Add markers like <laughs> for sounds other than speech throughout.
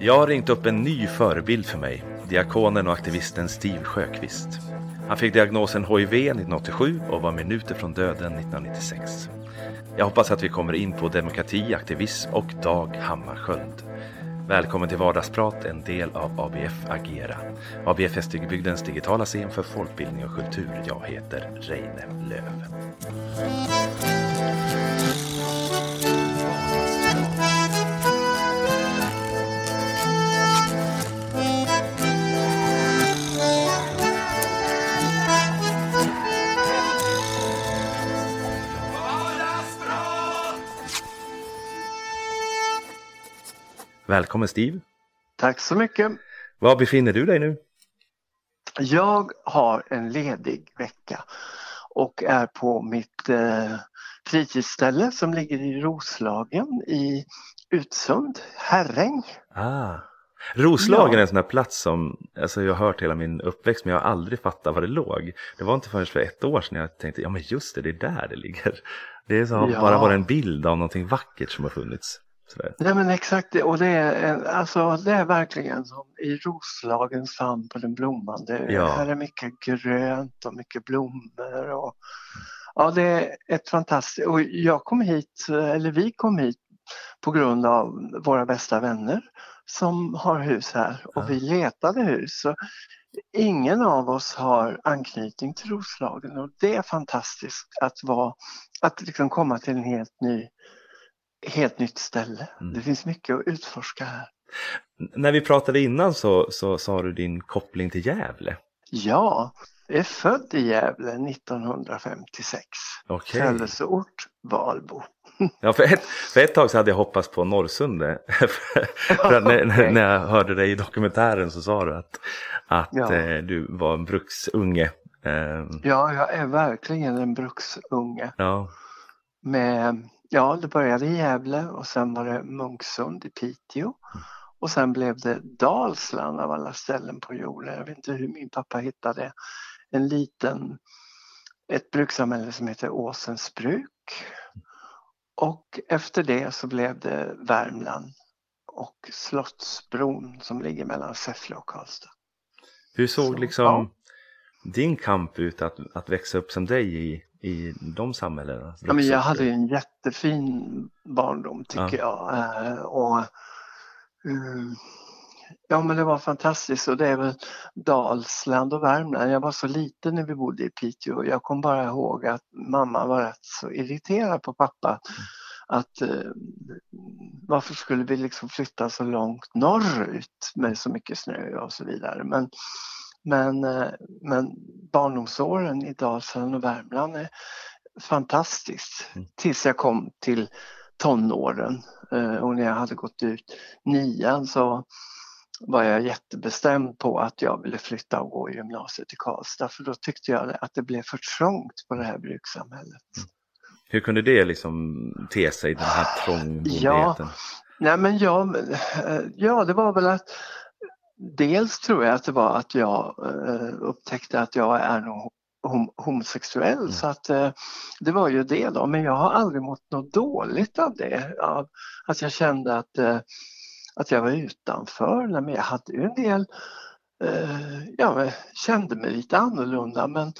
Jag har ringt upp en ny förebild för mig, diakonen och aktivisten Steve Sjöqvist. Han fick diagnosen HIV 1987 och var minuter från döden 1996. Jag hoppas att vi kommer in på demokrati, aktivism och Dag Hammarskjöld. Välkommen till Vardagsprat, en del av ABF Agera. ABF är digitala scen för folkbildning och kultur. Jag heter Reine Löv. Välkommen Steve! Tack så mycket! Var befinner du dig nu? Jag har en ledig vecka och är på mitt eh, fritidsställe som ligger i Roslagen i Utsund, Herräng. Ah. Roslagen ja. är en sån där plats som alltså jag har hört hela min uppväxt men jag har aldrig fattat var det låg. Det var inte förrän för ett år sedan jag tänkte ja men just det, det är där det ligger. Det är så, ja. bara varit en bild av någonting vackert som har funnits. Sådär. Nej men exakt, och det är, alltså, det är verkligen som i Roslagens famn på den blommande. Ja. Här är mycket grönt och mycket blommor. Och, ja, det är ett fantastiskt, och jag kom hit, eller vi kom hit på grund av våra bästa vänner som har hus här och ja. vi letade hus. Så ingen av oss har anknytning till Roslagen och det är fantastiskt att, vara, att liksom komma till en helt ny helt nytt ställe. Mm. Det finns mycket att utforska här. När vi pratade innan så, så sa du din koppling till Gävle. Ja, jag är född i Gävle 1956. Okay. Födelseort Valbo. <laughs> Ja, för ett, för ett tag så hade jag hoppats på Norrsunde. <laughs> för när, <laughs> okay. när jag hörde dig i dokumentären så sa du att, att ja. eh, du var en bruksunge. Eh. Ja, jag är verkligen en bruksunge. Ja. Med Ja, det började i Gävle och sen var det Munksund i Piteå. Och sen blev det Dalsland av alla ställen på jorden. Jag vet inte hur min pappa hittade en liten, ett brukssamhälle som heter Åsens bruk. Och efter det så blev det Värmland och Slottsbron som ligger mellan Säffle och Karlstad. Hur såg så, liksom ja. din kamp ut att, att växa upp som dig i, i de samhällena? Ja, men jag hade en jättefin barndom tycker ja. jag. Eh, och, um, ja men det var fantastiskt och det är väl Dalsland och Värmland. Jag var så liten när vi bodde i Piteå. Jag kommer bara ihåg att mamma var rätt så irriterad på pappa. Att uh, varför skulle vi liksom flytta så långt norrut med så mycket snö och så vidare. Men men, eh, men barndomsåren i Dalsland och Värmland är fantastiskt. Mm. Tills jag kom till tonåren eh, och när jag hade gått ut nian så var jag jättebestämd på att jag ville flytta och gå i gymnasiet i Karlstad för då tyckte jag att det blev för trångt på det här brukssamhället. Mm. Hur kunde det liksom te sig, den här trångboddheten? Ja, nej men ja, eh, ja, det var väl att dels tror jag att det var att jag eh, upptäckte att jag är nog homosexuell mm. så att eh, det var ju det då men jag har aldrig mått något dåligt av det. Av att jag kände att, eh, att jag var utanför. men jag hade ju en del, jag kände mig lite annorlunda men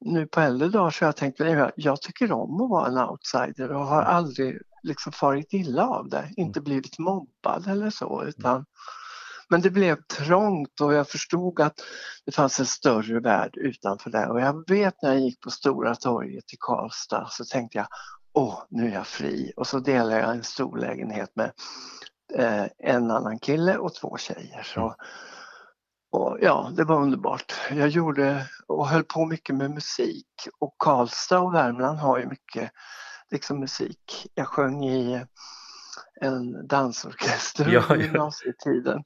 nu på äldre dagar så har jag tänkt att jag tycker om att vara en outsider och har aldrig liksom farit illa av det, inte mm. blivit mobbad eller så utan men det blev trångt och jag förstod att det fanns en större värld utanför det. Och jag vet när jag gick på Stora torget i Karlstad så tänkte jag, åh, nu är jag fri. Och så delade jag en stor lägenhet med eh, en annan kille och två tjejer. Så, och ja, det var underbart. Jag gjorde och höll på mycket med musik och Karlstad och Värmland har ju mycket liksom musik. Jag sjöng i en dansorkester ja, under gymnasietiden.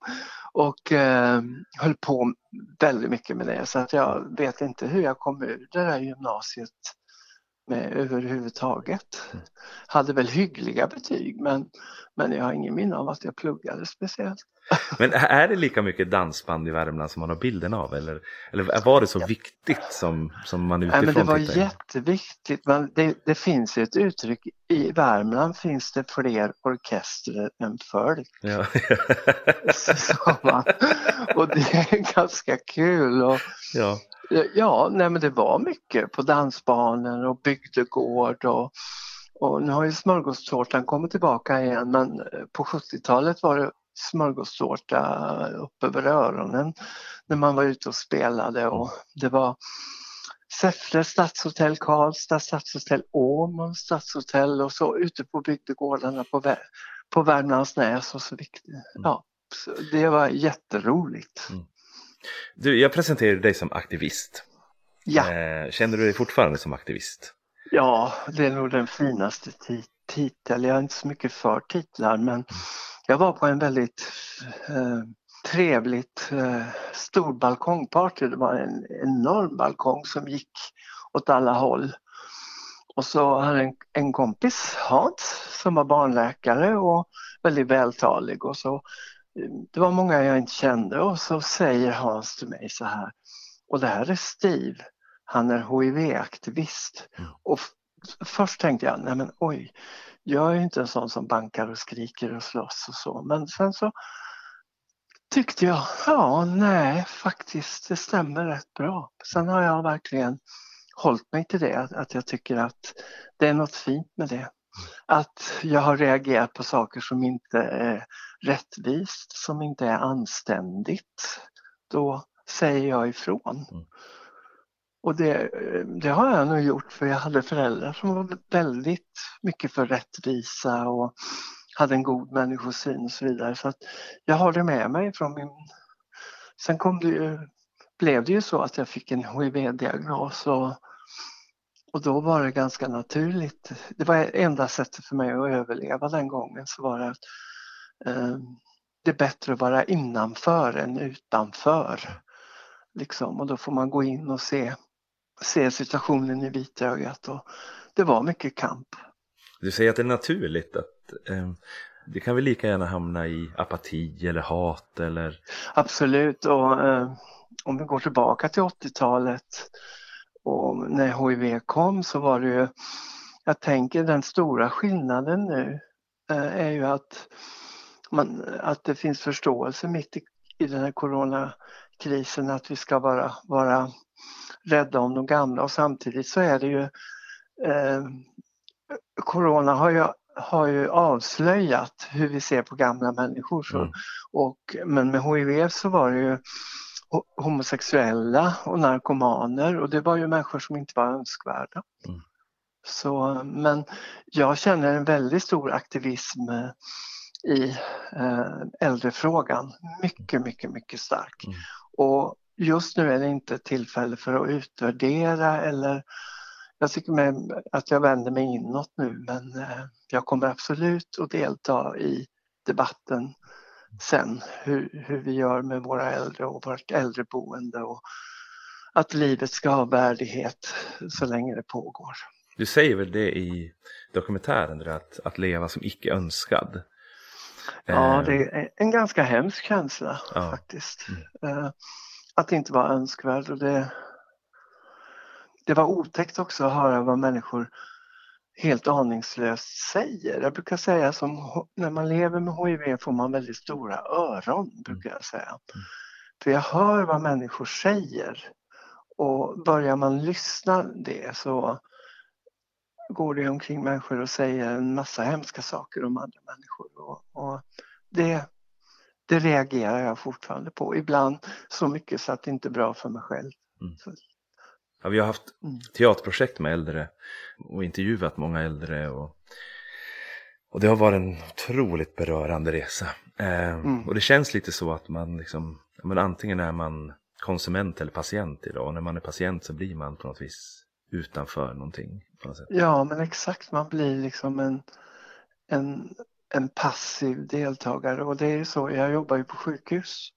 och eh, höll på väldigt mycket med det. Så att jag vet inte hur jag kom ur det där gymnasiet överhuvudtaget. Mm. Hade väl hyggliga betyg men, men jag har ingen minne av att jag pluggade speciellt. <laughs> Men är det lika mycket dansband i Värmland som man har bilden av eller, eller var det så viktigt som, som man utifrån Nej, men Det var tittar? jätteviktigt. Men det, det finns ett uttryck, i Värmland finns det fler orkestrar än folk. Ja. <laughs> <laughs> och det är ganska kul. Och, ja. Ja, nej men det var mycket på dansbanan och bygdegård och, och nu har ju smörgåstårtan kommit tillbaka igen men på 70-talet var det smörgåstårta upp över öronen när man var ute och spelade och det var Säffle stadshotell, Karlstad stadshotell, Åmål stadshotell och så ute på bygdegårdarna på, på Värmlandsnäs och så viktigt. Mm. Ja, så det var jätteroligt. Mm. Du, jag presenterade dig som aktivist. Ja. Eh, känner du dig fortfarande som aktivist? Ja, det är nog den finaste titeln. Jag är inte så mycket för titlar men jag var på en väldigt eh, trevligt eh, stor balkongparty. Det var en enorm balkong som gick åt alla håll. Och så hade en, en kompis, Hans, som var barnläkare och väldigt vältalig och så det var många jag inte kände och så säger Hans till mig så här och det här är Steve, han är HIV-aktivist. Mm. Och först tänkte jag, nej men oj, jag är inte en sån som bankar och skriker och slåss och så. Men sen så tyckte jag, ja nej faktiskt det stämmer rätt bra. Sen har jag verkligen hållit mig till det, att jag tycker att det är något fint med det. Att jag har reagerat på saker som inte är rättvist, som inte är anständigt. Då säger jag ifrån. Mm. Och det, det, har jag nog gjort för jag hade föräldrar som var väldigt mycket för rättvisa och hade en god människosyn och så vidare. Så att jag har det med mig från min... Sen kom det ju, blev det ju så att jag fick en HIV-diagnos och, och då var det ganska naturligt. Det var enda sättet för mig att överleva den gången så var det att eh, det är bättre att vara innanför än utanför. Liksom, och då får man gå in och se se situationen i vitögat och det var mycket kamp. Du säger att det är naturligt att eh, det kan väl lika gärna hamna i apati eller hat eller? Absolut och eh, om vi går tillbaka till 80-talet och när HIV kom så var det ju, jag tänker den stora skillnaden nu eh, är ju att, man, att det finns förståelse mitt i, i den här coronakrisen att vi ska vara, vara rädda om de gamla och samtidigt så är det ju eh, Corona har ju, har ju avslöjat hur vi ser på gamla människor. Så, mm. och, men med HIV så var det ju homosexuella och narkomaner och det var ju människor som inte var önskvärda. Mm. Så, men jag känner en väldigt stor aktivism i eh, äldrefrågan. Mycket, mycket, mycket stark. Mm. Och just nu är det inte tillfälle för att utvärdera eller jag tycker att jag vänder mig inåt nu men eh, jag kommer absolut att delta i debatten sen hur, hur vi gör med våra äldre och vårt äldreboende och att livet ska ha värdighet så länge det pågår. Du säger väl det i dokumentären, att, att leva som icke önskad? Ja, eh. det är en ganska hemsk känsla ja. faktiskt. Mm. Eh, att inte vara önskvärd. Och det, det var otäckt också att höra vad människor helt aningslöst säger. Jag brukar säga som när man lever med HIV får man väldigt stora öron, brukar jag säga. Mm. För jag hör vad människor säger och börjar man lyssna det så går det omkring människor och säger en massa hemska saker om andra människor. Och, och det, det reagerar jag fortfarande på. Ibland så mycket så att det inte är bra för mig själv. Mm. Ja, vi har haft mm. teaterprojekt med äldre och intervjuat många äldre. Och, och det har varit en otroligt berörande resa. Eh, mm. Och det känns lite så att man liksom, men antingen är man konsument eller patient idag. Och när man är patient så blir man på något vis utanför någonting. Något. Ja men exakt, man blir liksom en, en en passiv deltagare och det är ju så, jag jobbar ju på sjukhus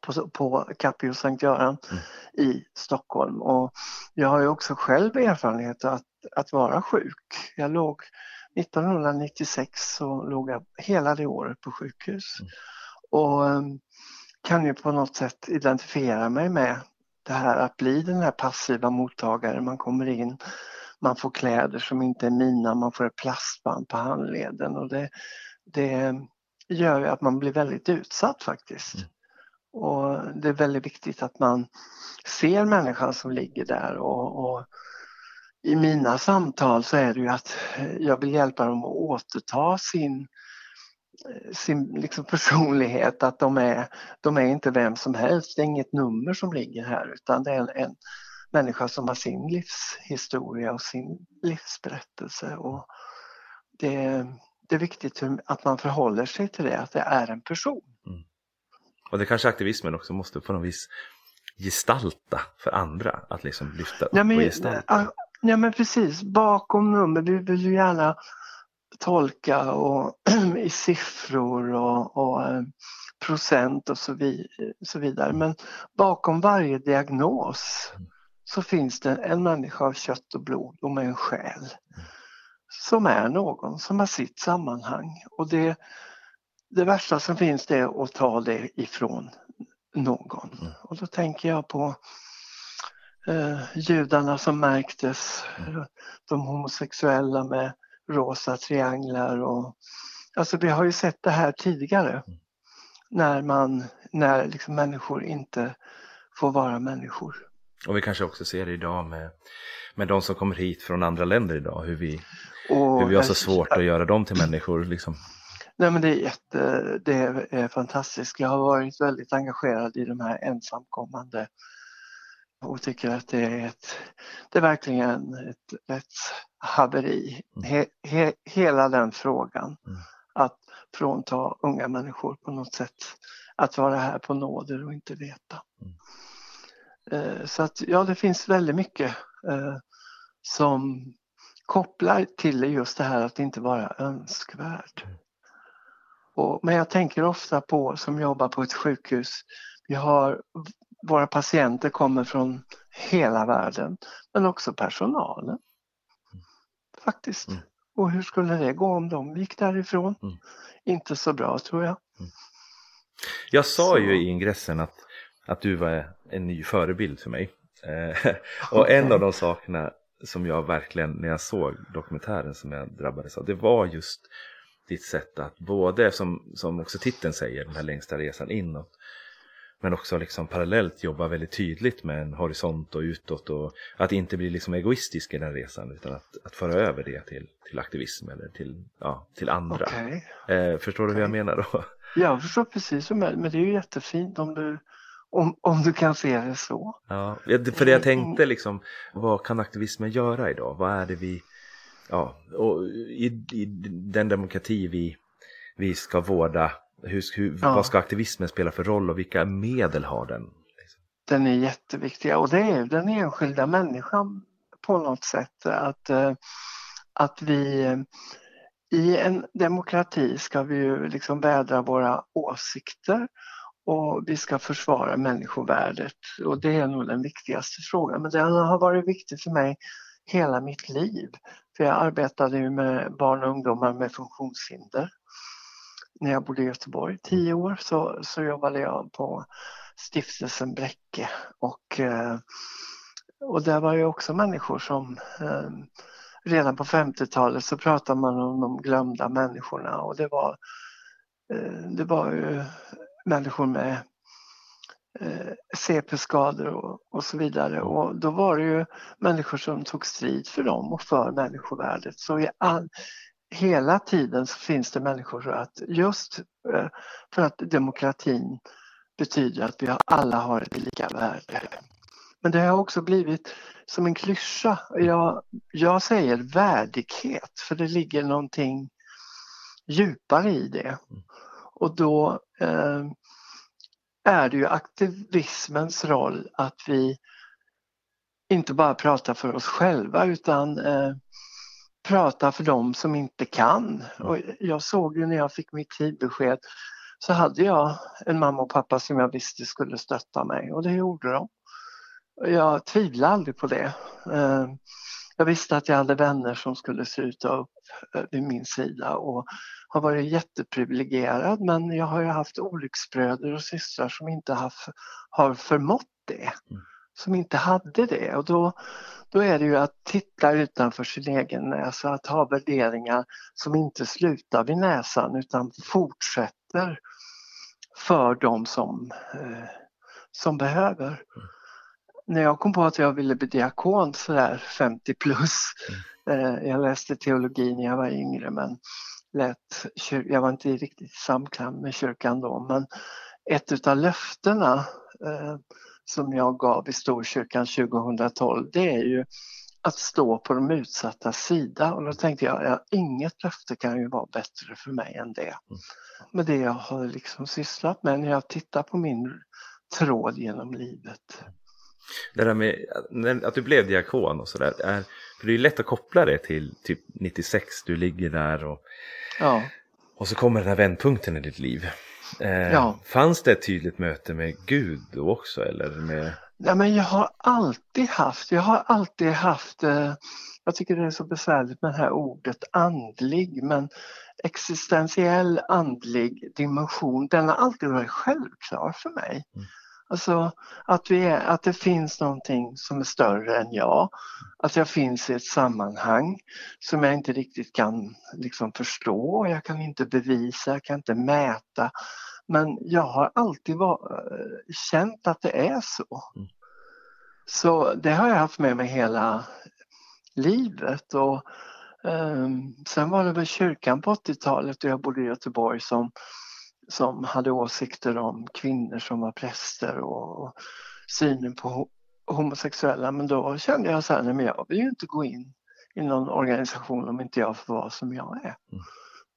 på, på Capio Sankt Göran mm. i Stockholm. Och jag har ju också själv erfarenhet att, att vara sjuk. Jag låg 1996 så låg jag hela det året på sjukhus. Mm. Och um, kan ju på något sätt identifiera mig med det här att bli den här passiva mottagaren. Man kommer in, man får kläder som inte är mina, man får ett plastband på handleden och det, det gör ju att man blir väldigt utsatt faktiskt. Mm. Och det är väldigt viktigt att man ser människan som ligger där och, och, i mina samtal så är det ju att jag vill hjälpa dem att återta sin, sin liksom personlighet, att de är, de är inte vem som helst, det är inget nummer som ligger här utan det är en, en människa som har sin livshistoria och sin livsberättelse. Och det, det är viktigt att man förhåller sig till det, att det är en person. Mm. Och det kanske aktivismen också måste på något vis gestalta för andra, att liksom lyfta upp ja, men, och gestalta. Ja men precis, bakom nummer, vi vill ju gärna tolka och, <clears throat> i siffror och, och eh, procent och så, vid, så, vidare. Men bakom varje diagnos så finns det en människa av kött och blod och med en själ. Mm som är någon som har sitt sammanhang. Och det, det värsta som finns det är att ta det ifrån någon. Mm. Och då tänker jag på eh, judarna som märktes, mm. de homosexuella med rosa trianglar och alltså vi har ju sett det här tidigare mm. när man, när liksom människor inte får vara människor. Och vi kanske också ser det idag med, med de som kommer hit från andra länder idag, hur vi och, Hur vi har så svårt att göra dem till människor. Liksom. Nej, men det, är jätte, det är fantastiskt. Jag har varit väldigt engagerad i de här ensamkommande och tycker att det är, ett, det är verkligen ett rättshaveri. Mm. He, he, hela den frågan. Mm. Att frånta unga människor på något sätt att vara här på nåder och inte veta. Mm. Eh, så att ja, det finns väldigt mycket eh, som kopplar till just det här att inte vara önskvärd. Och, men jag tänker ofta på, som jobbar på ett sjukhus, vi har, våra patienter kommer från hela världen, men också personalen. Faktiskt. Mm. Och hur skulle det gå om de gick därifrån? Mm. Inte så bra tror jag. Mm. Jag sa så. ju i ingressen att, att du var en ny förebild för mig. Eh, och okay. en av de sakerna som jag verkligen, när jag såg dokumentären som jag drabbades av, det var just ditt sätt att både, som, som också titeln säger, den här längsta resan inåt, men också liksom parallellt jobba väldigt tydligt med en horisont och utåt och att inte bli liksom egoistisk i den resan utan att, att föra över det till, till aktivism eller till, ja, till andra. Okay. Eh, förstår okay. du vad jag menar då? Jag förstår precis, men det är ju jättefint om du om, om du kan se det så. Ja, för det jag tänkte liksom, vad kan aktivismen göra idag? Vad är det vi, ja, och i, i den demokrati vi, vi ska vårda, hur, hur, ja. vad ska aktivismen spela för roll och vilka medel har den? Den är jätteviktig och det är den enskilda människan på något sätt. Att, eh, att vi i en demokrati ska vi ju liksom vädra våra åsikter och vi ska försvara människovärdet och det är nog den viktigaste frågan. Men den har varit viktig för mig hela mitt liv. För jag arbetade ju med barn och ungdomar med funktionshinder. När jag bodde i Göteborg, tio år, så, så jobbade jag på stiftelsen Bräcke och, eh, och där var ju också människor som eh, redan på 50-talet så pratade man om de glömda människorna och det var, eh, det var ju människor med CP-skador och, och, så vidare. Och då var det ju människor som tog strid för dem och för människovärdet. Så i all, hela tiden så finns det människor att just eh, för att demokratin betyder att vi alla har ett lika värde. Men det har också blivit som en klyscha. Jag, jag säger värdighet för det ligger någonting djupare i det. Mm. Och då eh, är det ju aktivismens roll att vi inte bara pratar för oss själva utan eh, pratar för dem som inte kan. Och jag såg ju när jag fick mitt tidbesked så hade jag en mamma och pappa som jag visste skulle stötta mig och det gjorde de. Jag tvivlade aldrig på det. Eh, jag visste att jag hade vänner som skulle sluta upp eh, vid min sida och har varit jätteprivilegierad men jag har ju haft olycksbröder och systrar som inte haft, har förmått det. Mm. Som inte hade det och då, då är det ju att titta utanför sin egen näsa, att ha värderingar som inte slutar vid näsan utan fortsätter för de som, eh, som behöver. När jag kom på att jag ville bli diakon sådär 50 plus, mm. eh, jag läste teologi när jag var yngre men lät, jag var inte riktigt i samklang med kyrkan då, men ett utav löftena eh, som jag gav i Storkyrkan 2012 det är ju att stå på de utsatta sida och då tänkte jag, ja, inget löfte kan ju vara bättre för mig än det. Mm. Med det jag har liksom sysslat med när jag tittar på min tråd genom livet. Det där med att du blev diakon och sådär. För det är lätt att koppla det till typ 96, du ligger där och, ja. och så kommer den här vändpunkten i ditt liv. Eh, ja. Fanns det ett tydligt möte med Gud då också eller? Med... Ja, men jag har alltid haft, jag har alltid haft, eh, jag tycker det är så besvärligt med det här ordet andlig, men existentiell andlig dimension, den har alltid varit självklar för mig. Mm. Alltså att, vi är, att det finns någonting som är större än jag. Att jag finns i ett sammanhang som jag inte riktigt kan liksom förstå. Jag kan inte bevisa, jag kan inte mäta. Men jag har alltid var, känt att det är så. Mm. Så det har jag haft med mig hela livet. Och, um, sen var det väl kyrkan på 80-talet och jag bodde i Göteborg som som hade åsikter om kvinnor som var präster och synen på homosexuella. Men då kände jag så här, nej men jag vill ju inte gå in i någon organisation om inte jag får vara som jag är. Mm.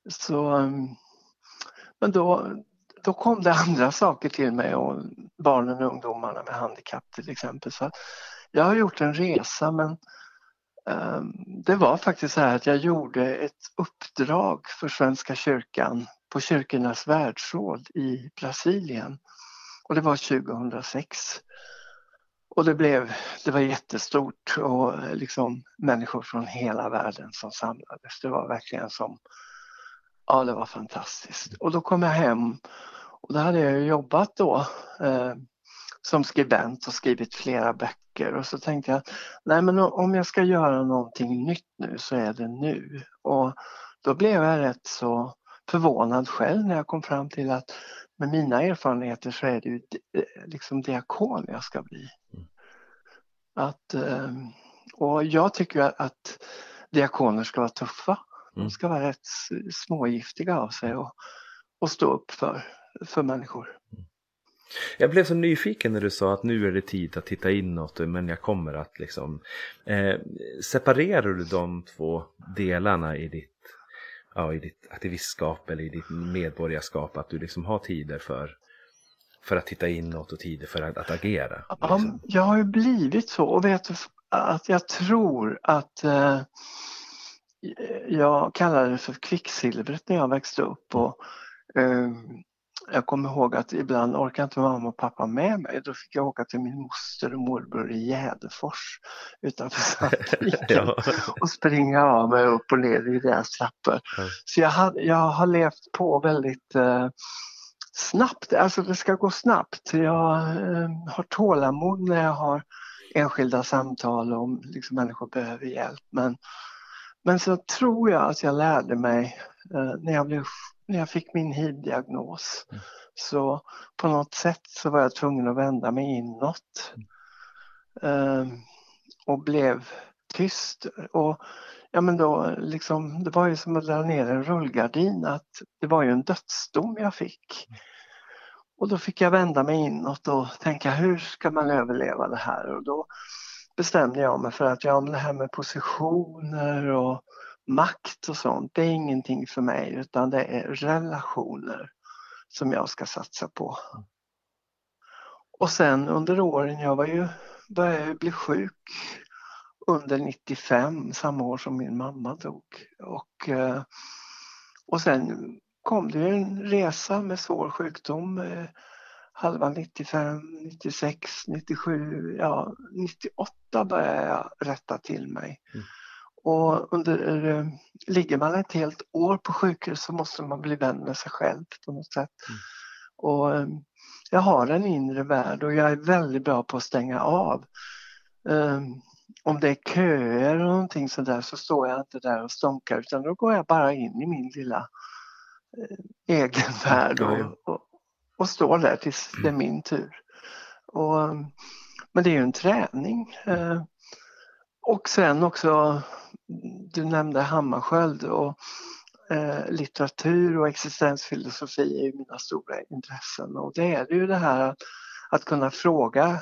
Så, ehm, men då, då kom det andra saker till mig och barnen och ungdomarna med handikapp till exempel. Så jag har gjort en resa men um, det var faktiskt så här att jag gjorde ett uppdrag för Svenska kyrkan på Kyrkornas världsråd i Brasilien. Och det var 2006. Och det, blev, det var jättestort och eh, liksom människor från hela världen som samlades. Det var verkligen som, ja det var fantastiskt. Och då kom jag hem och då hade jag jobbat då eh, som skribent och skrivit flera böcker och så tänkte jag, nej men om jag ska göra någonting nytt nu så är det nu. Och då blev jag rätt så förvånad själv när jag kom fram till att med mina erfarenheter så är det ju eh, liksom diakon jag ska bli. Mm. Att, ehm, och jag tycker att diakoner ska vara tuffa. De mm. ska vara rätt smågiftiga av sig och, och stå upp för, för människor. Mm. Jag blev så nyfiken när du sa att nu är det tid att titta inåt men jag kommer att liksom eh, Separerar du de två delarna i ditt ja, i ditt aktivistskap eller i ditt medborgarskap att du liksom har tider för, för att titta inåt och tider för att, att agera? Liksom. Ja, jag har ju blivit så och vet att jag tror att eh, jag kallade det för kvicksilvret när jag växte upp och eh, jag kommer ihåg att ibland orkade inte mamma och pappa med mig. Då fick jag åka till min moster och morbror i Jäderfors utanför <laughs> Sandviken och springa av mig upp och ner i deras trappor. Ja. Så jag, hade, jag har levt på väldigt eh, snabbt, alltså det ska gå snabbt. Jag eh, har tålamod när jag har enskilda samtal om liksom, människor behöver hjälp. Men, men så tror jag att jag lärde mig eh, när jag blev när jag fick min hiv-diagnos. Mm. Så på något sätt så var jag tvungen att vända mig inåt. Um, och blev tyst. Och ja men då liksom, det var ju som att dra ner en rullgardin att det var ju en dödsdom jag fick. Och då fick jag vända mig inåt och tänka hur ska man överleva det här? Och då bestämde jag mig för att ja, det här med positioner och makt och sånt, det är ingenting för mig utan det är relationer som jag ska satsa på. Och sen under åren, jag var ju, började bli sjuk under 95, samma år som min mamma dog. Och, eh, och sen kom det en resa med svår sjukdom. Eh, halva 95, 96, 97, ja 98 började jag rätta till mig. Mm. Och under, eh, ligger man ett helt år på sjukhus så måste man bli vän med sig själv på något sätt. Mm. Och eh, jag har en inre värld och jag är väldigt bra på att stänga av. Um, om det är köer och någonting sådär så står jag inte där och stånkar utan då går jag bara in i min lilla eh, egen värld och, och, och, står där tills det är min tur. Och, men det är ju en träning. Eh, och sen också, du nämnde Hammarskjöld och eh, litteratur och existensfilosofi är ju mina stora intressen och det är ju det här att, att kunna fråga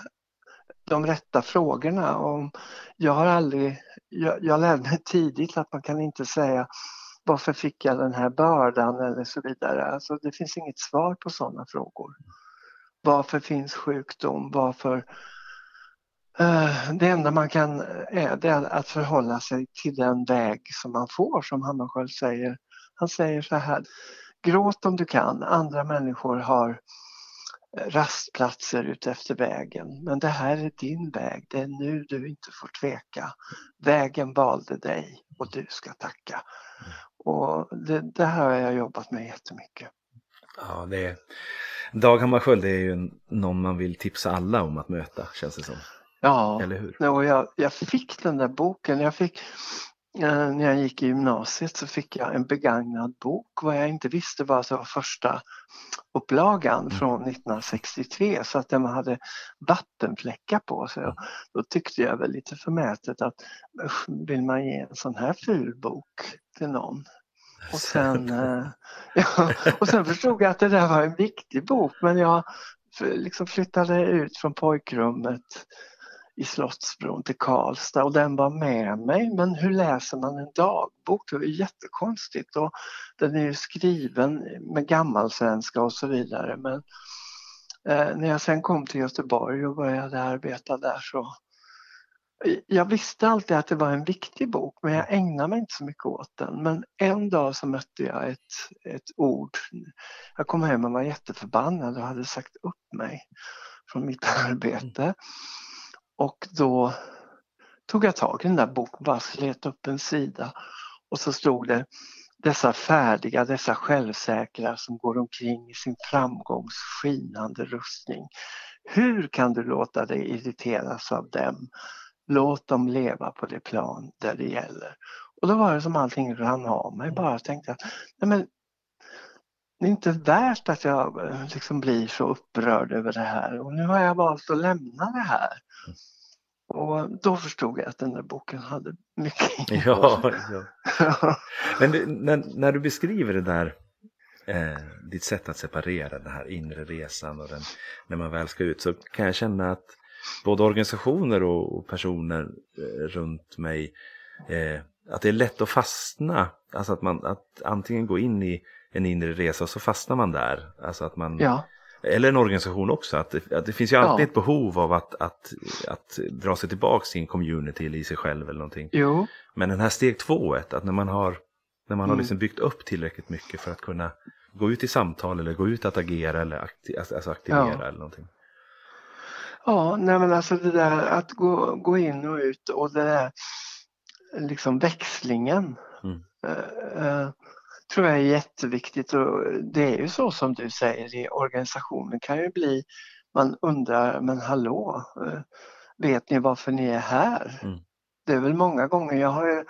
de rätta frågorna. Och jag har aldrig, jag, jag lärde mig tidigt att man kan inte säga varför fick jag den här bördan eller så vidare. Alltså det finns inget svar på sådana frågor. Varför finns sjukdom? Varför Eh, det enda man kan är, det är att förhålla sig till den väg som man får som Hammarskjöld säger. Han säger så här, gråt om du kan, andra människor har eh, rastplatser utefter vägen. Men det här är din väg, det är nu du inte får tveka. Vägen valde dig och du ska tacka. Och det, det här har jag jobbat med jättemycket. Ja, det är... Dag Hammarskjöld är ju någon man vill tipsa alla om att möta känns det som. Ja, Eller hur? Och jag, jag fick den där boken. Jag fick, eh, när jag gick i gymnasiet så fick jag en begagnad bok. Vad jag inte visste var att det var första upplagan mm. från 1963 så att den hade vattenfläckar på sig. Mm. Då tyckte jag väl lite förmätet att vill man ge en sån här ful bok till någon? <laughs> Och sen, eh, <laughs> ja, och sen förstod jag att det där var en viktig bok men jag liksom flyttade ut från pojkrummet i Slottsbron till Karlstad och den var med mig. Men hur läser man en dagbok? Det är jättekonstigt och den är ju skriven med gammalsvenska och så vidare. Men eh, när jag sen kom till Göteborg och började arbeta där så jag visste alltid att det var en viktig bok men jag ägnade mig inte så mycket åt den. Men en dag så mötte jag ett, ett ord. Jag kom hem och var jätteförbannad och hade sagt upp mig från mitt arbete. Och då tog jag tag i den där boken, bara slet upp en sida och så stod det dessa färdiga, dessa självsäkra som går omkring i sin framgångs skinande rustning. Hur kan du låta dig irriteras av dem? Låt dem leva på det plan där det gäller. Och då var det som allting rann av mig. Bara tänkte att nej men, det är inte värt att jag eh, liksom blir så upprörd över det här och nu har jag valt att lämna det här. Och då förstod jag att den där boken hade mycket <laughs> innehåll. Ja, ja. Men du, när, när, du beskriver det där, eh, ditt sätt att separera den här inre resan och den, när man väl ska ut så kan jag känna att både organisationer och, och personer eh, runt mig, eh, att det är lätt att fastna. Alltså att man att antingen gå in i en inre resa och så fastnar man där. Alltså att man ja eller en organisation också, att det, att det finns ju alltid ja. ett behov av att, att, att dra sig tillbaka sin community eller i sig själv eller någonting. Jo. Men den här steg två, att när man har, när man mm. har liksom byggt upp tillräckligt mycket för att kunna gå ut i samtal eller gå ut att agera eller akti alltså, alltså aktivera ja. eller någonting. Ja, nej men alltså det där att gå, gå in och ut och det där liksom växlingen. Mm. Uh, uh, tror jag är jätteviktigt och det är ju så som du säger i organisationen kan ju bli, man undrar men hallå, eh, vet ni varför ni är här? Mm. Det är väl många gånger, jag har ju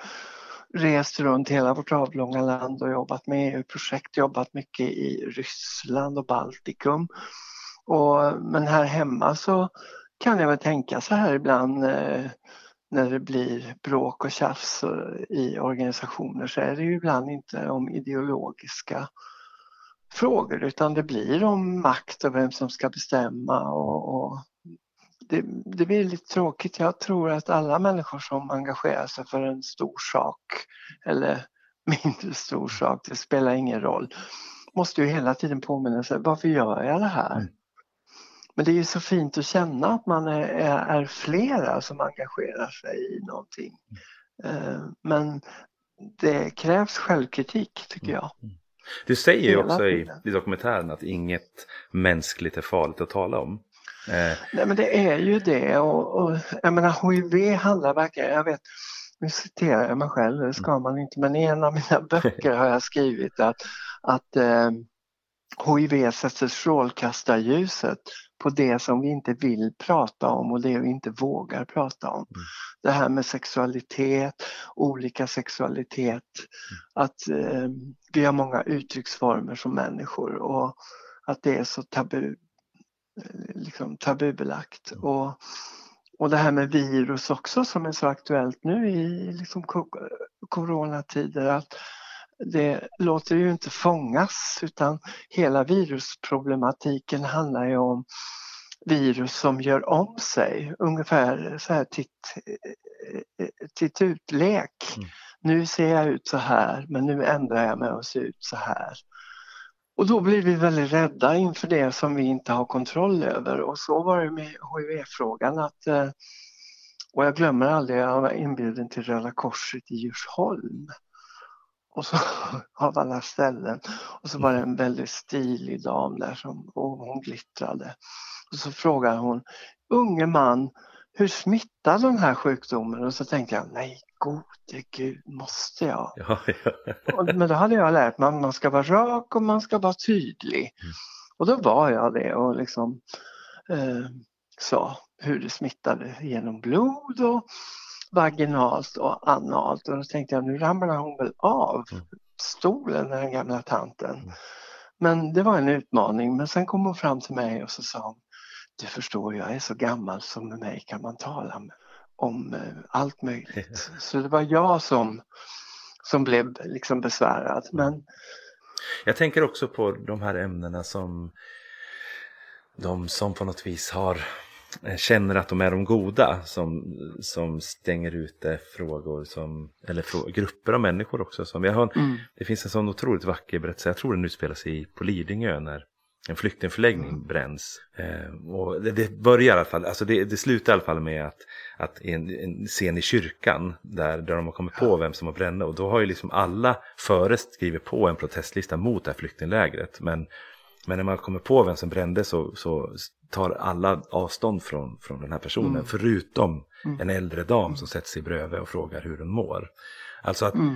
rest runt hela vårt avlånga land och jobbat med EU-projekt, jobbat mycket i Ryssland och Baltikum. Och, men här hemma så kan jag väl tänka så här ibland eh, när det blir bråk och tjafs i organisationer så är det ju ibland inte om ideologiska frågor utan det blir om makt och vem som ska bestämma och, och det, det, blir lite tråkigt. Jag tror att alla människor som engagerar sig för en stor sak eller <laughs> mindre stor sak, det spelar ingen roll, måste ju hela tiden påminna sig varför gör jag det här? Mm. Mm. Men det är ju så fint att känna att man är, är, flera som engagerar sig i någonting. Eh, men det krävs självkritik tycker jag. Mm. Du säger ju också i, i dokumentären att inget mänskligt är farligt att tala om. Eh. Nej men det är ju det och, och jag menar HIV handlar verkligen, jag vet, nu citerar jag mig själv, det ska man inte, men i en av mina böcker har jag skrivit att, att eh, HIV sätter strålkastarljuset på det som vi inte vill prata om och det vi inte vågar prata om. Mm. Det här med sexualitet, olika sexualitet, mm. att eh, vi har många uttrycksformer som människor och att det är så tabu, eh, liksom tabubelagt. Mm. Och, och det här med virus också som är så aktuellt nu i liksom coronatider. Att det låter ju inte fångas utan hela virusproblematiken handlar ju om virus som gör om sig, ungefär så här titt, titt utlek. Mm. Nu ser jag ut så här men nu ändrar jag mig och ser ut så här. Och då blir vi väldigt rädda inför det som vi inte har kontroll över och så var det med HIV-frågan att eh, och jag glömmer aldrig, jag var inbjuden till Röda Korset i Djursholm och så <laughs> av alla ställen. Och så var det en väldigt stilig dam där som och hon glittrade. Och så frågade hon, unge man, hur smittar den här sjukdomen? Och så tänkte jag, nej gode gud, måste jag? <laughs> Ja, ja. men då hade jag lärt mig att man ska vara rak och man ska vara tydlig. Mm. Och då var jag det och liksom eh, sa hur det smittade genom blod och vaginalt och analt och då tänkte jag nu ramlar hon väl av mm. stolen den gamla tanten. Mm. Men det var en utmaning men sen kom hon fram till mig och så sa hon Du förstår jag är så gammal så med mig kan man tala med, om eh, allt möjligt. Så det var jag som, som blev liksom besvärad. Men... Jag tänker också på de här ämnena som de som på något vis har känner att de är de goda som, som stänger ute frågor som, eller frå, grupper av människor också. Som jag har, mm. Det finns en sån otroligt vacker berättelse, jag tror den utspelar sig på Lidingö när en flyktingförläggning mm. bränns. Eh, och det, det, börjar i alla fall, alltså det, det slutar i alla fall med att, att en, en scen i kyrkan där, där de har kommit på vem som har bränt och då har ju liksom alla före skrivit på en protestlista mot det här flyktinglägret. Men men när man kommer på vem som brände så, så tar alla avstånd från, från den här personen. Mm. Förutom mm. en äldre dam som sätter sig bredvid och frågar hur hon mår. Alltså att mm.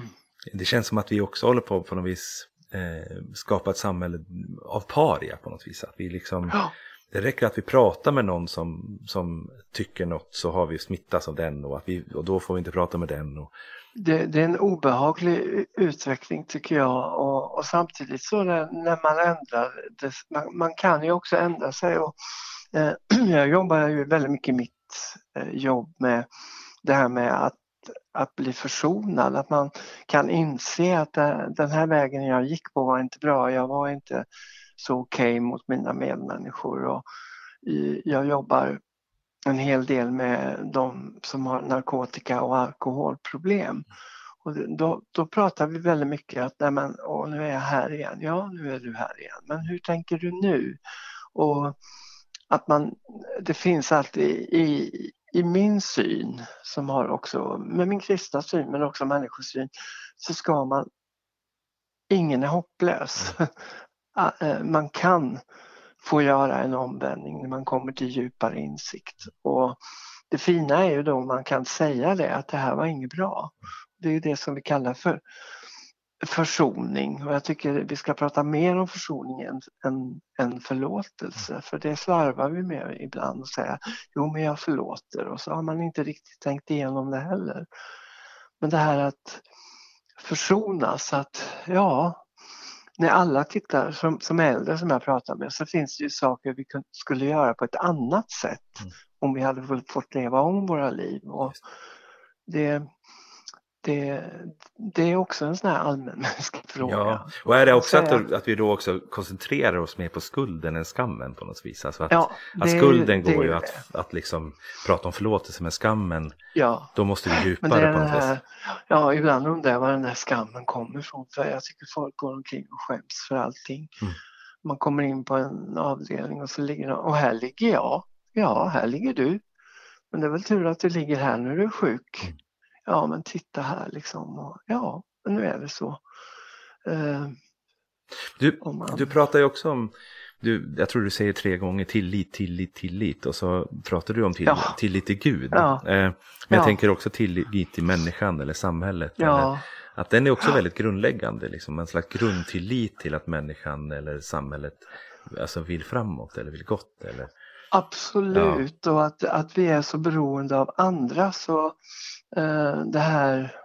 det känns som att vi också håller på på något vis eh, skapa ett samhälle av paria på något vis. Att vi liksom, ja. Det räcker att vi pratar med någon som, som tycker något så har vi smittats av den och, att vi, och då får vi inte prata med den. Och, det, det, är en obehaglig utveckling tycker jag. Och, och samtidigt så när, när man ändrar, det, man, man, kan ju också ändra sig. Och eh, <clears throat> jag jobbar ju väldigt mycket i mitt eh, jobb med det här med att, att bli försonad, att man kan inse att det, den här vägen jag gick på var inte bra, jag var inte så okej okay mot mina medmänniskor och jag jobbar en hel del med de som har narkotika och alkoholproblem. Och då, då pratar vi väldigt mycket att nej men, åh, nu är jag här igen. Ja, nu är du här igen. Men hur tänker du nu? Och att man, det finns alltid i, i min syn, som har också med min kristna syn men också människosyn, så ska man, ingen är hopplös. Ah, eh, man kan få göra en omvändning när man kommer till djupare insikt. Och det fina är ju då om man kan säga det att det här var inget bra. Det är det som vi kallar för försoning och jag tycker vi ska prata mer om försoning än, än, än förlåtelse för det slarvar vi med ibland och säga jo men jag förlåter och så har man inte riktigt tänkt igenom det heller. Men det här att försonas, att ja, när alla tittar som, som äldre som jag pratar med så finns det ju saker vi skulle göra på ett annat sätt mm. om vi hade fått leva om våra liv. Och det, det, det är också en sån här allmänmänsklig <laughs> fråga. Ja. Och är det också att, att vi då också koncentrerar oss mer på skulden än skammen på något vis? Alltså att, ja, att skulden ju, går ju att, att liksom prata om förlåtelse med skammen, ja. då måste vi djupare på något här, vis. Ja, ibland undrar jag var den där skammen kommer ifrån för jag tycker folk går omkring och skäms för allting. Mm. Man kommer in på en avdelning och så ligger någon, och här ligger jag. Ja, här ligger du. Men det är väl tur att du ligger här när du är sjuk. Mm ja men titta här liksom, och, ja nu är det så. Eh, Du, man... du pratar ju också om, du, jag tror du säger tre gånger tillit, tillit, tillit och så pratar du om tillit, ja. tillit till Gud. Ja. Eh, men jag ja. tänker också tillit till människan eller samhället. Eller, att den är också väldigt grundläggande, liksom, en slags grundtillit till att människan eller samhället alltså, vill framåt eller vill gott. Eller, Absolut, ja. och att, att vi är så beroende av andra så eh, det här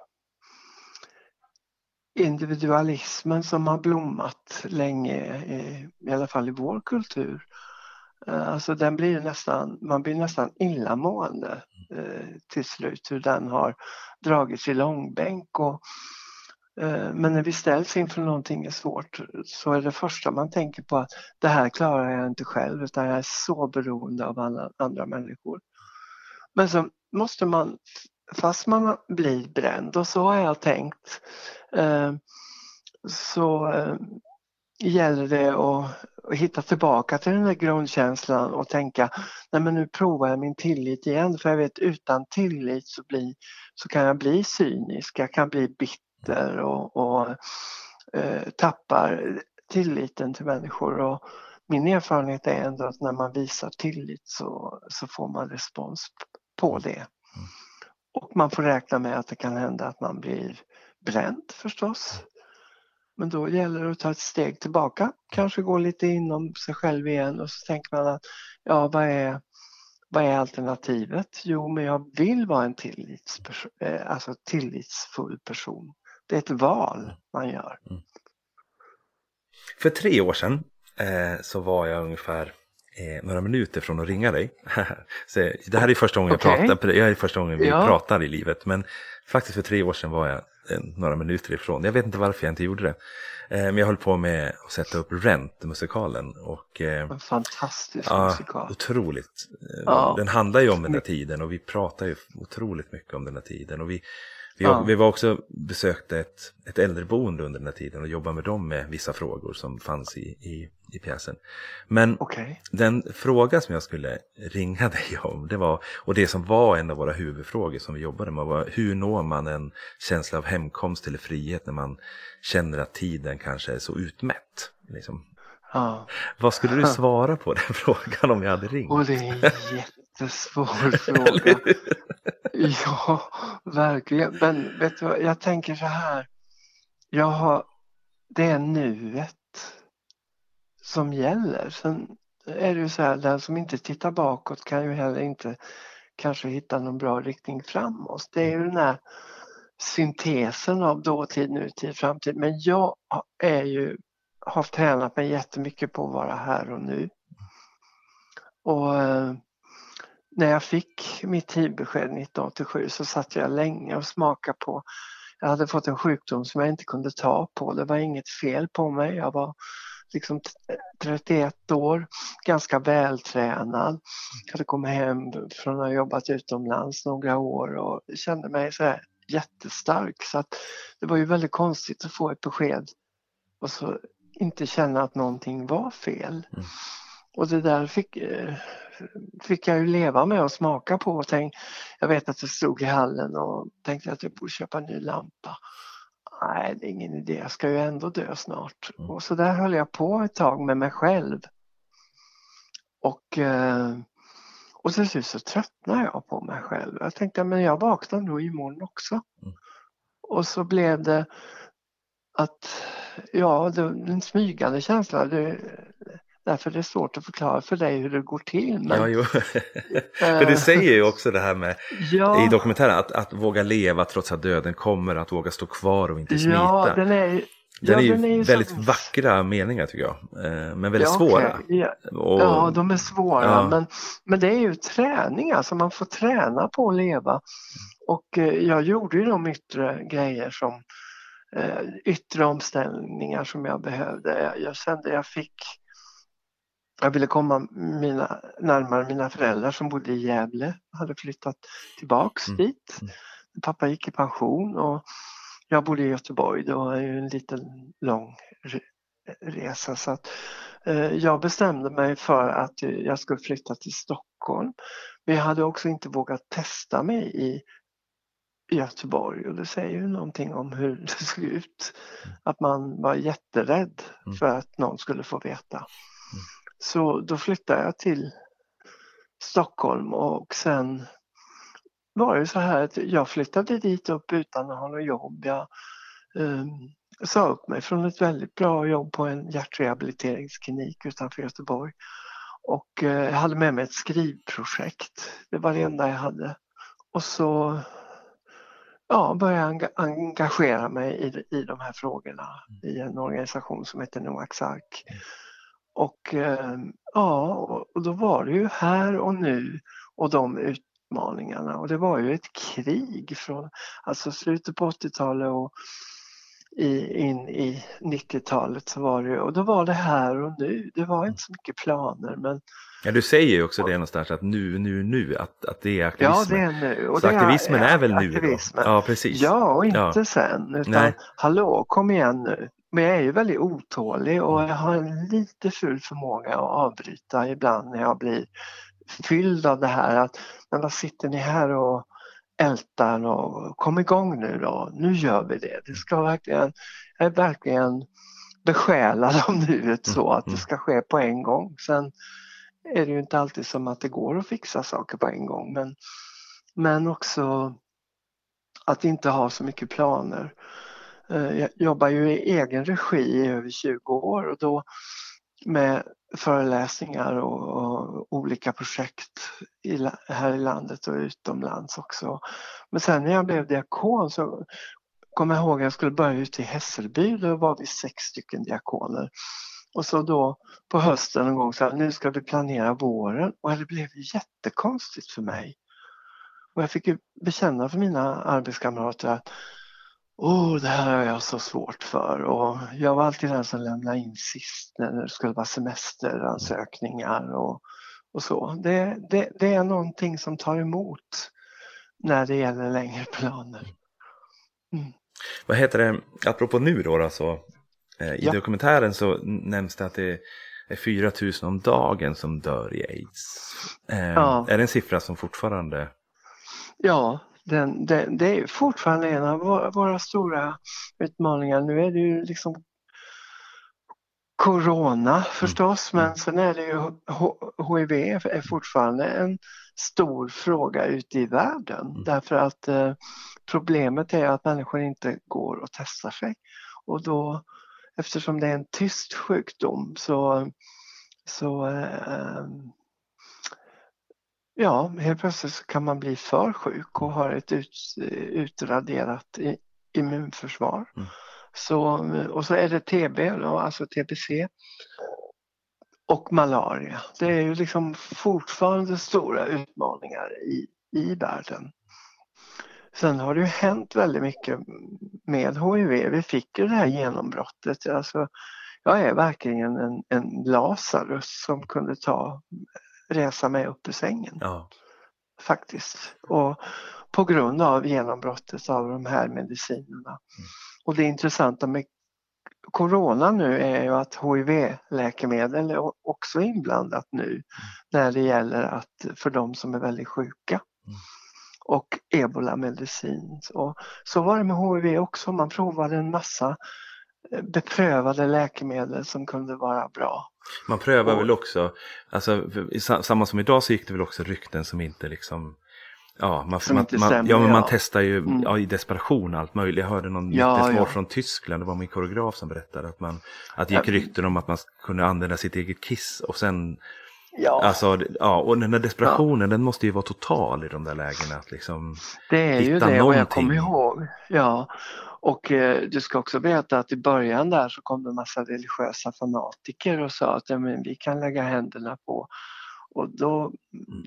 individualismen som har blommat länge, i, i alla fall i vår kultur. Eh, alltså den blir nästan, man blir nästan illamående eh, till slut hur den har dragits i långbänk. Och, Eh, men när vi ställs inför någonting svårt så är det första man tänker på att det här klarar jag inte själv utan jag är så beroende av alla andra människor. Men så måste man, fast man blir bränd och så har jag tänkt, eh, så eh, gäller det att, hitta tillbaka till den där grundkänslan och tänka, nej men nu provar jag min tillit igen för jag vet utan tillit så, blir, så kan jag bli cynisk, jag kan bli bitter och, och eh, tappar tilliten till människor. Och min erfarenhet är ändå att när man visar tillit så, så får man respons på det. Mm. Och man får räkna med att det kan hända att man blir bränd förstås. Men då gäller det att ta ett steg tillbaka, kanske gå lite inom sig själv igen och så tänker man att ja, vad är, vad är alternativet? Jo, men jag vill vara en tillitsperson, eh, alltså tillitsfull person. Det är ett val man gör. Mm. För tre år sedan eh, så var jag ungefär eh, några minuter från att ringa dig. <laughs> så det här är första gången okay. jag pratar, jag är första gången vi ja. pratar i livet, men faktiskt för tre år sedan var jag några minuter ifrån. Jag vet inte varför jag inte gjorde det. Eh, men jag höll på med att sätta upp Rent, musikalen. Och, eh, en fantastisk ja, musikal. Otroligt. Ja. Den handlar ju om den här tiden och vi pratar ju otroligt mycket om den här tiden. Och vi, vi, ja. vi var också besökte ett, ett äldreboende under den här tiden och jobbade med dem med vissa frågor som fanns i, i, i pjäsen. Men okay. den fråga som jag skulle ringa <laughs> dig om, det var, och det som var en av våra huvudfrågor som vi jobbade med, var hur når man en känsla av hemkomst eller frihet när man känner att tiden kanske är så utmätt? Liksom. Ja. <laughs> Vad skulle du <laughs> svara på den frågan om jag hade ringt? Och det är en jättesvår fråga. <laughs> Ja, verkligen. Men vet du vad, jag tänker så här. Jag har, det är nuet som gäller. Sen är det ju så här, den som inte tittar bakåt kan ju heller inte kanske hitta någon bra riktning framåt. Det är ju den här syntesen av dåtid, nutid, framtid. Men jag är ju, har tränat mig jättemycket på att vara här och nu. Och eh, när jag fick mitt hivbesked 1987 så satt jag länge och smakade på jag hade fått en sjukdom som jag inte kunde ta på. Det var inget fel på mig. Jag var liksom 31 år, ganska vältränad. Jag hade kommit hem från att ha jobbat utomlands några år och kände mig så jättestark. Så att det var ju väldigt konstigt att få ett besked och så inte känna att någonting var fel. Mm. Och det där fick, eh, fick jag ju leva med och smaka på. Och tänk, jag vet att jag stod i hallen och tänkte att jag borde köpa en ny lampa. Nej, det är ingen idé, jag ska ju ändå dö snart. Mm. Och så där höll jag på ett tag med mig själv. Och, eh, och till slut så tröttnade jag på mig själv. Jag tänkte men jag vaknar nog imorgon också. Mm. Och så blev det att, ja, det, en smygande känsla. Det, Därför är det svårt att förklara för dig hur det går till. Men, ja, jo. <laughs> för du säger ju också det här med ja, i dokumentären att, att våga leva trots att döden kommer, att våga stå kvar och inte smita. Ja, den är, den ja, är ju den är väldigt så... vackra meningar tycker jag, eh, men väldigt ja, svåra. Okay. Ja. Och... ja, de är svåra, men, men det är ju träning, alltså man får träna på att leva. Och eh, jag gjorde ju de yttre grejer som eh, yttre omställningar som jag behövde. Jag kände jag fick jag ville komma mina, närmare mina föräldrar som bodde i Gävle. Hade flyttat tillbaks mm. dit. Mm. Pappa gick i pension och jag bodde i Göteborg. Det var ju en liten lång resa. Så att, eh, jag bestämde mig för att jag skulle flytta till Stockholm. Men jag hade också inte vågat testa mig i Göteborg och det säger ju någonting om hur det såg ut. Att man var jätterädd Mm. för att någon skulle få veta. Så då flyttade jag till Stockholm och sen var det så här att jag flyttade dit upp utan att ha något jobb. Jag eh, sa upp mig från ett väldigt bra jobb på en hjärtrehabiliteringsklinik utanför Göteborg. Och eh, jag hade med mig ett skrivprojekt. Det var det enda jag hade. Och så ja, började jag enga- engagera mig i, i de här frågorna i en organisation som heter Noaks ark. Mm. Och eh, ja, och- då var det ju här och nu och de utmaningarna och det var ju ett krig från alltså slutet på 80-talet och i, in i 90-talet så var det ju, och då var det här och nu. Det var inte så mycket planer men Ja, du säger ju också det någonstans att nu, nu, nu, att, att det är ja aktivismen. det är nu. Och Så aktivismen är väl nu då? Ja, precis. Ja, och inte Ja. sen. Utan Nej. hallå, kom igen nu. Men jag är ju väldigt otålig och jag har en lite ful förmåga att avbryta ibland när jag blir fylld av det här att men vad sitter ni här och ältar och kom igång nu då. Nu gör vi det. Det ska verkligen, jag är verkligen besjälad av nuet så att det mm. ska ske på en gång. Sen är det ju inte alltid som att det går att fixa saker på en gång men, men också att inte ha så mycket planer. Eh, jag jobbar ju i egen regi i över 20 år och då med föreläsningar och, och olika projekt i, här i landet och utomlands också. Men sen när jag blev diakon så kom jag ihåg att jag skulle börja ute i Hässelby, då var vi sex stycken diakoner. Och så då på hösten en gång så här, nu ska vi planera våren och det blev jättekonstigt för mig. Och jag fick ju bekänna för mina arbetskamrater att Åh, det här har jag så svårt för och jag var alltid den som lämnade in sist när det skulle vara semesteransökningar och, och så. Det, det, det är någonting som tar emot när det gäller längre planer. Vad heter det, apropå nu då, alltså, i Ja. dokumentären så nämns det att det är 4 000 om dagen som dör i aids. Eh, Ja. Är det en siffra som fortfarande... Ja, den, den, det är fortfarande en av våra, våra stora utmaningar. Nu är det ju liksom Corona förstås, men sen är det ju HIV är fortfarande en stor fråga ute i världen Mm. därför att eh, problemet är att människor inte går och testar sig och då eftersom det är en tyst sjukdom så, så eh, ja, helt plötsligt så kan man bli för sjuk och har ett ut, utraderat i, immunförsvar. Mm. Så, och så är det TB, då, alltså TBC och malaria. Det är ju liksom fortfarande stora utmaningar i, i världen. Sen har det ju hänt väldigt mycket med HIV. Vi fick ju det här genombrottet. Alltså, jag är verkligen en, en Lazarus som kunde ta, resa mig upp ur sängen Ja. faktiskt. Och på grund av genombrottet av de här medicinerna. Och det intressanta med Corona nu är ju att HIV-läkemedel är också inblandat nu när det gäller att för de som är väldigt sjuka. Och ebolamedicin. Så var det med HIV också, man provade en massa beprövade läkemedel som kunde vara bra. Man prövar Och- väl också, alltså samma som idag så gick det väl också rykten som inte liksom Ja, man, man, man, ja, men man testar ju Mm. ja, i desperation allt möjligt. Jag hörde någon Ja, ja. från Tyskland, det var min koreograf som berättade att, man, att det gick rykten om att man kunde använda sitt eget kiss och sen Ja, Alltså, ja, och den där desperationen den måste ju vara total i de där lägena. Att liksom, det är ju det och jag någonting. kommer ihåg. Ja, och eh, du ska också veta att i början där så kom det en massa religiösa fanatiker och sa att ja, men vi kan lägga händerna på och då,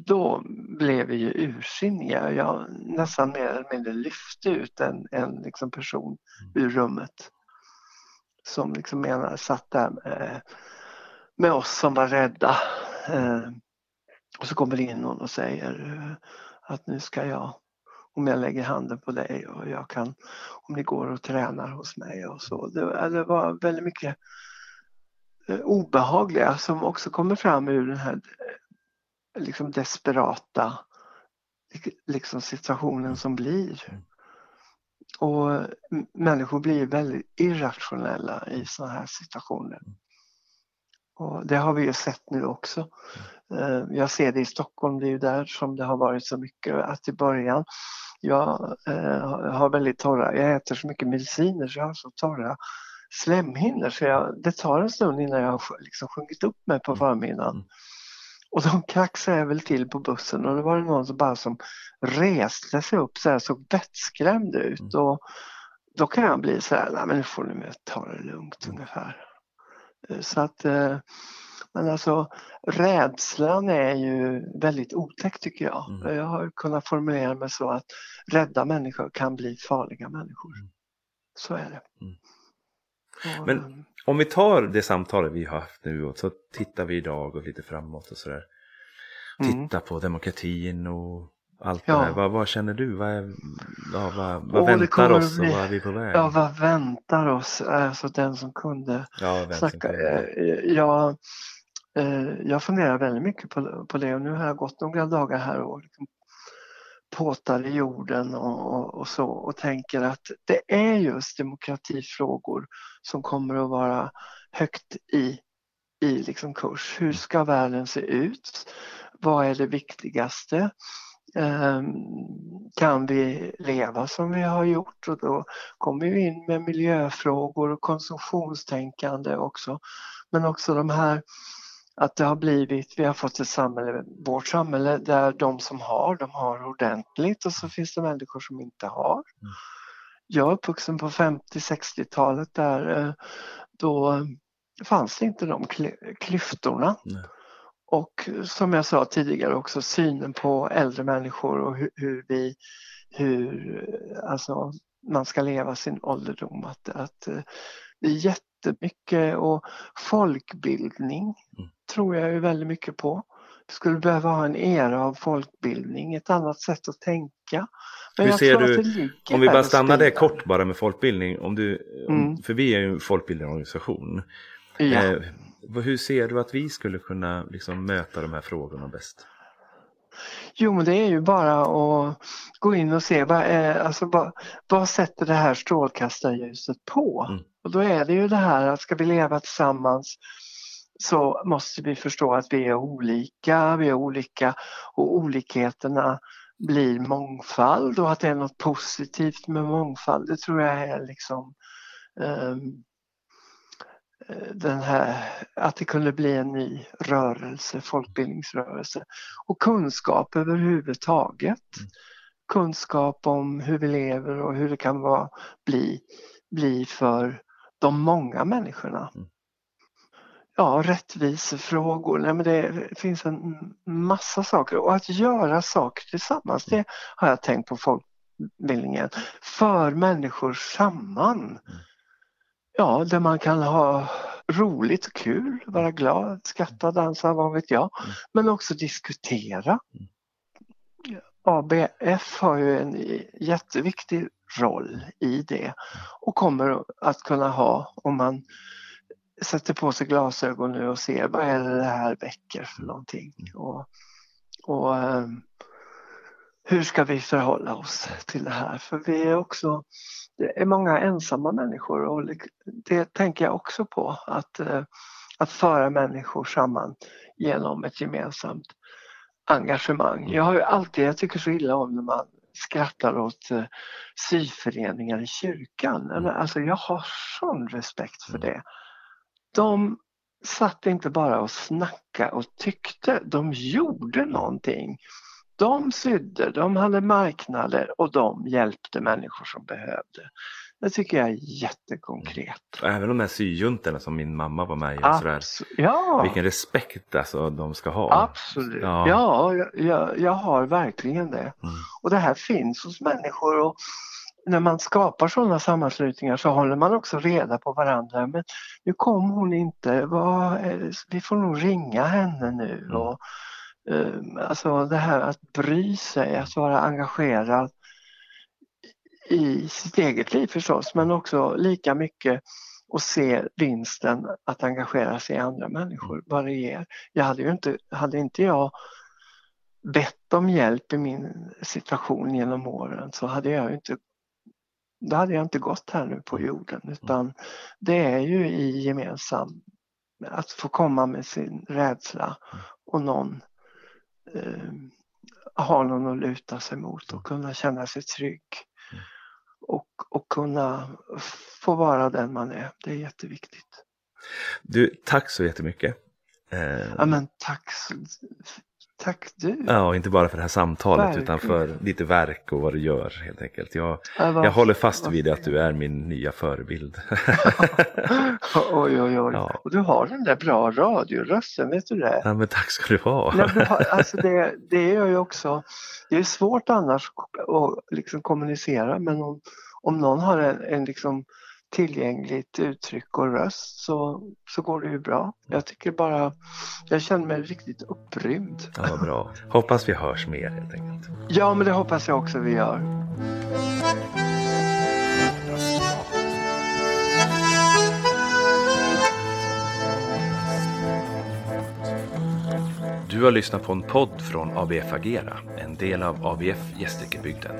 då blev vi ju ursinniga. Jag nästan mer eller mindre lyfte ut en, en liksom person ur rummet som liksom menar, satt där med, med oss som var rädda. Eh, och så kommer det in någon och säger eh, att nu ska jag, om jag lägger handen på dig och jag kan, om ni går och tränar hos mig och så. Det, det var väldigt mycket eh, obehagliga som också kommer fram ur den här eh, liksom desperata liksom situationen som blir. Och människor blir väldigt irrationella i sådana här situationer. Och det har vi ju sett nu också. Eh, jag ser det i Stockholm, det är ju där som det har varit så mycket att i början jag eh, har väldigt torra, jag äter så mycket mediciner så jag har så torra slemhinnor så jag, det tar en stund innan jag har liksom sjungit upp mig på förmiddagen. Mm. Och de kraxade jag väl till på bussen och då var det någon som bara som reste sig upp så här, såg vettskrämd ut. Mm. Och då kan jag bli så här, nej men nu får ni ta det lugnt mm. ungefär. Så att, eh, men alltså rädslan är ju väldigt otäck tycker jag. Mm. Jag har kunnat formulera mig så att rädda människor kan bli farliga människor. Mm. Så är det. Mm. Men eh, om vi tar det samtalet vi har haft nu och så tittar vi idag och lite framåt och sådär. Mm. Titta på demokratin och allt ja. det där. Vad, vad, känner du? Vad, är, ja, vad, vad väntar oss och vad är vi på väg? Ja, vad väntar oss? Alltså den som kunde ja, snacka. Eh, jag, eh, jag funderar väldigt mycket på, på det och nu har jag gått några dagar här och liksom påtar i jorden och, och, och, så och tänker att det är just demokratifrågor som kommer att vara högt i, i liksom kurs. Hur ska världen se ut? Vad är det viktigaste? Um, kan vi leva som vi har gjort? Och då kommer vi in med miljöfrågor och konsumtionstänkande också. Men också de här att det har blivit, vi har fått ett samhälle, vårt samhälle där de som har, de har ordentligt och så finns det människor som inte har. Mm. Jag är uppvuxen på 50-60-talet där eh, då fanns det inte de klyftorna. Nej. Och som jag sa tidigare också synen på äldre människor och hur, hur vi hur alltså, man ska leva sin ålderdom. Att, att eh, det är jättemycket och folkbildning mm. tror jag ju väldigt mycket på. Vi skulle behöva ha en era av folkbildning, ett annat sätt att tänka. Men Hur ser du, om vi bara stannar där kort bara med folkbildning, om du, mm. för vi är ju en folkbildningsorganisation. Ja. Eh, hur ser du att vi skulle kunna liksom möta de här frågorna bäst? Jo, men det är ju bara att gå in och se vad, är, alltså, vad, vad sätter det här strålkastarljuset på? Mm. Och då är det ju det här att ska vi leva tillsammans så måste vi förstå att vi är olika, vi är olika och olikheterna blir mångfald och att det är något positivt med mångfald. Det tror jag är liksom um, den här, att det kunde bli en ny rörelse, folkbildningsrörelse. Och kunskap överhuvudtaget. Mm. Kunskap om hur vi lever och hur det kan vara, bli, bli för de många människorna. Mm. Ja, rättvisefrågor, nej men det finns en massa saker och att göra saker tillsammans, det har jag tänkt på folkbildningen. För människor samman. Mm ja, där man kan ha roligt och kul, vara glad, skratta, dansa, vad vet jag. Mm. Men också diskutera. Mm. ABF har ju en jätteviktig roll i det och kommer att kunna ha om man sätter på sig glasögon nu och ser vad är det det här väcker för någonting. Mm. Och, och um, hur ska vi förhålla oss till det här? För vi är också det är många ensamma människor och det tänker jag också på att, eh, att föra människor samman genom ett gemensamt engagemang. Jag har ju alltid, jag tycker så illa om när man skrattar åt eh, syföreningar i kyrkan. Mm. Alltså jag har sån respekt för det. De satt inte bara och snackade och tyckte, de gjorde någonting. De sydde, de hade marknader och de hjälpte människor som behövde. Det tycker jag är jättekonkret. Även de här syjuntorna som min mamma var med i. Abs ja. Vilken respekt alltså de ska ha. Absolut, ja, ja jag, jag har verkligen det. Mm. Och det här finns hos människor. och när man skapar sådana sammanslutningar så håller man också reda på varandra. Men nu kom hon inte, vad, vi får nog ringa henne nu. Mm. Och, alltså det här att bry sig, att vara engagerad i sitt eget liv förstås, men också lika mycket och se vinsten att engagera sig i andra människor, vad det ger. Jag hade ju inte, hade inte jag bett om hjälp i min situation genom åren så hade jag inte då hade jag inte gått här nu på jorden utan det är ju i gemensam att få komma med sin rädsla och någon eh, har någon att luta sig mot och kunna känna sig trygg. Och, och kunna få vara den man är. Det är jätteviktigt. Du, tack så jättemycket. Eh... Ja, men tack Tack du. Ja, inte bara för det här samtalet Verkligen. utan för ditt verk och vad du gör helt enkelt. Jag, ja, jag håller fast vid att du är min nya förebild. <laughs> oj, oj, oj. Ja. Och du har den där bra radiorösten, vet du det? Ja, men tack ska du ha. Nej, du har, <laughs> alltså det, det är ju också, det är svårt annars att liksom kommunicera men om, om någon har en, en liksom tillgängligt uttryck och röst så, så går det ju bra. Jag tycker bara, jag känner mig riktigt upprymd. Ja, bra. Hoppas vi hörs mer helt enkelt. Ja, men det hoppas jag också vi gör. Du har lyssnat på en podd från ABF Agera, en del av ABF Gästrikebygden.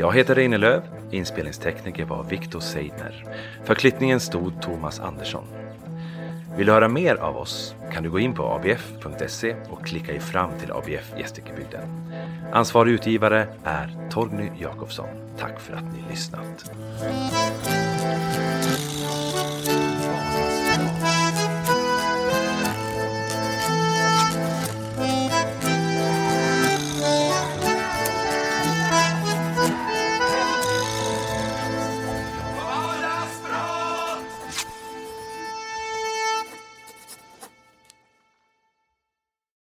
Jag heter Reine Löv, inspelningstekniker var Viktor Seidner. För klippningen stod Thomas Andersson. Vill du höra mer av oss kan du gå in på abf.se och klicka dig fram till ABF Gästrikebygden. Ansvarig utgivare är Torgny Jakobsson. Tack för att ni lyssnat.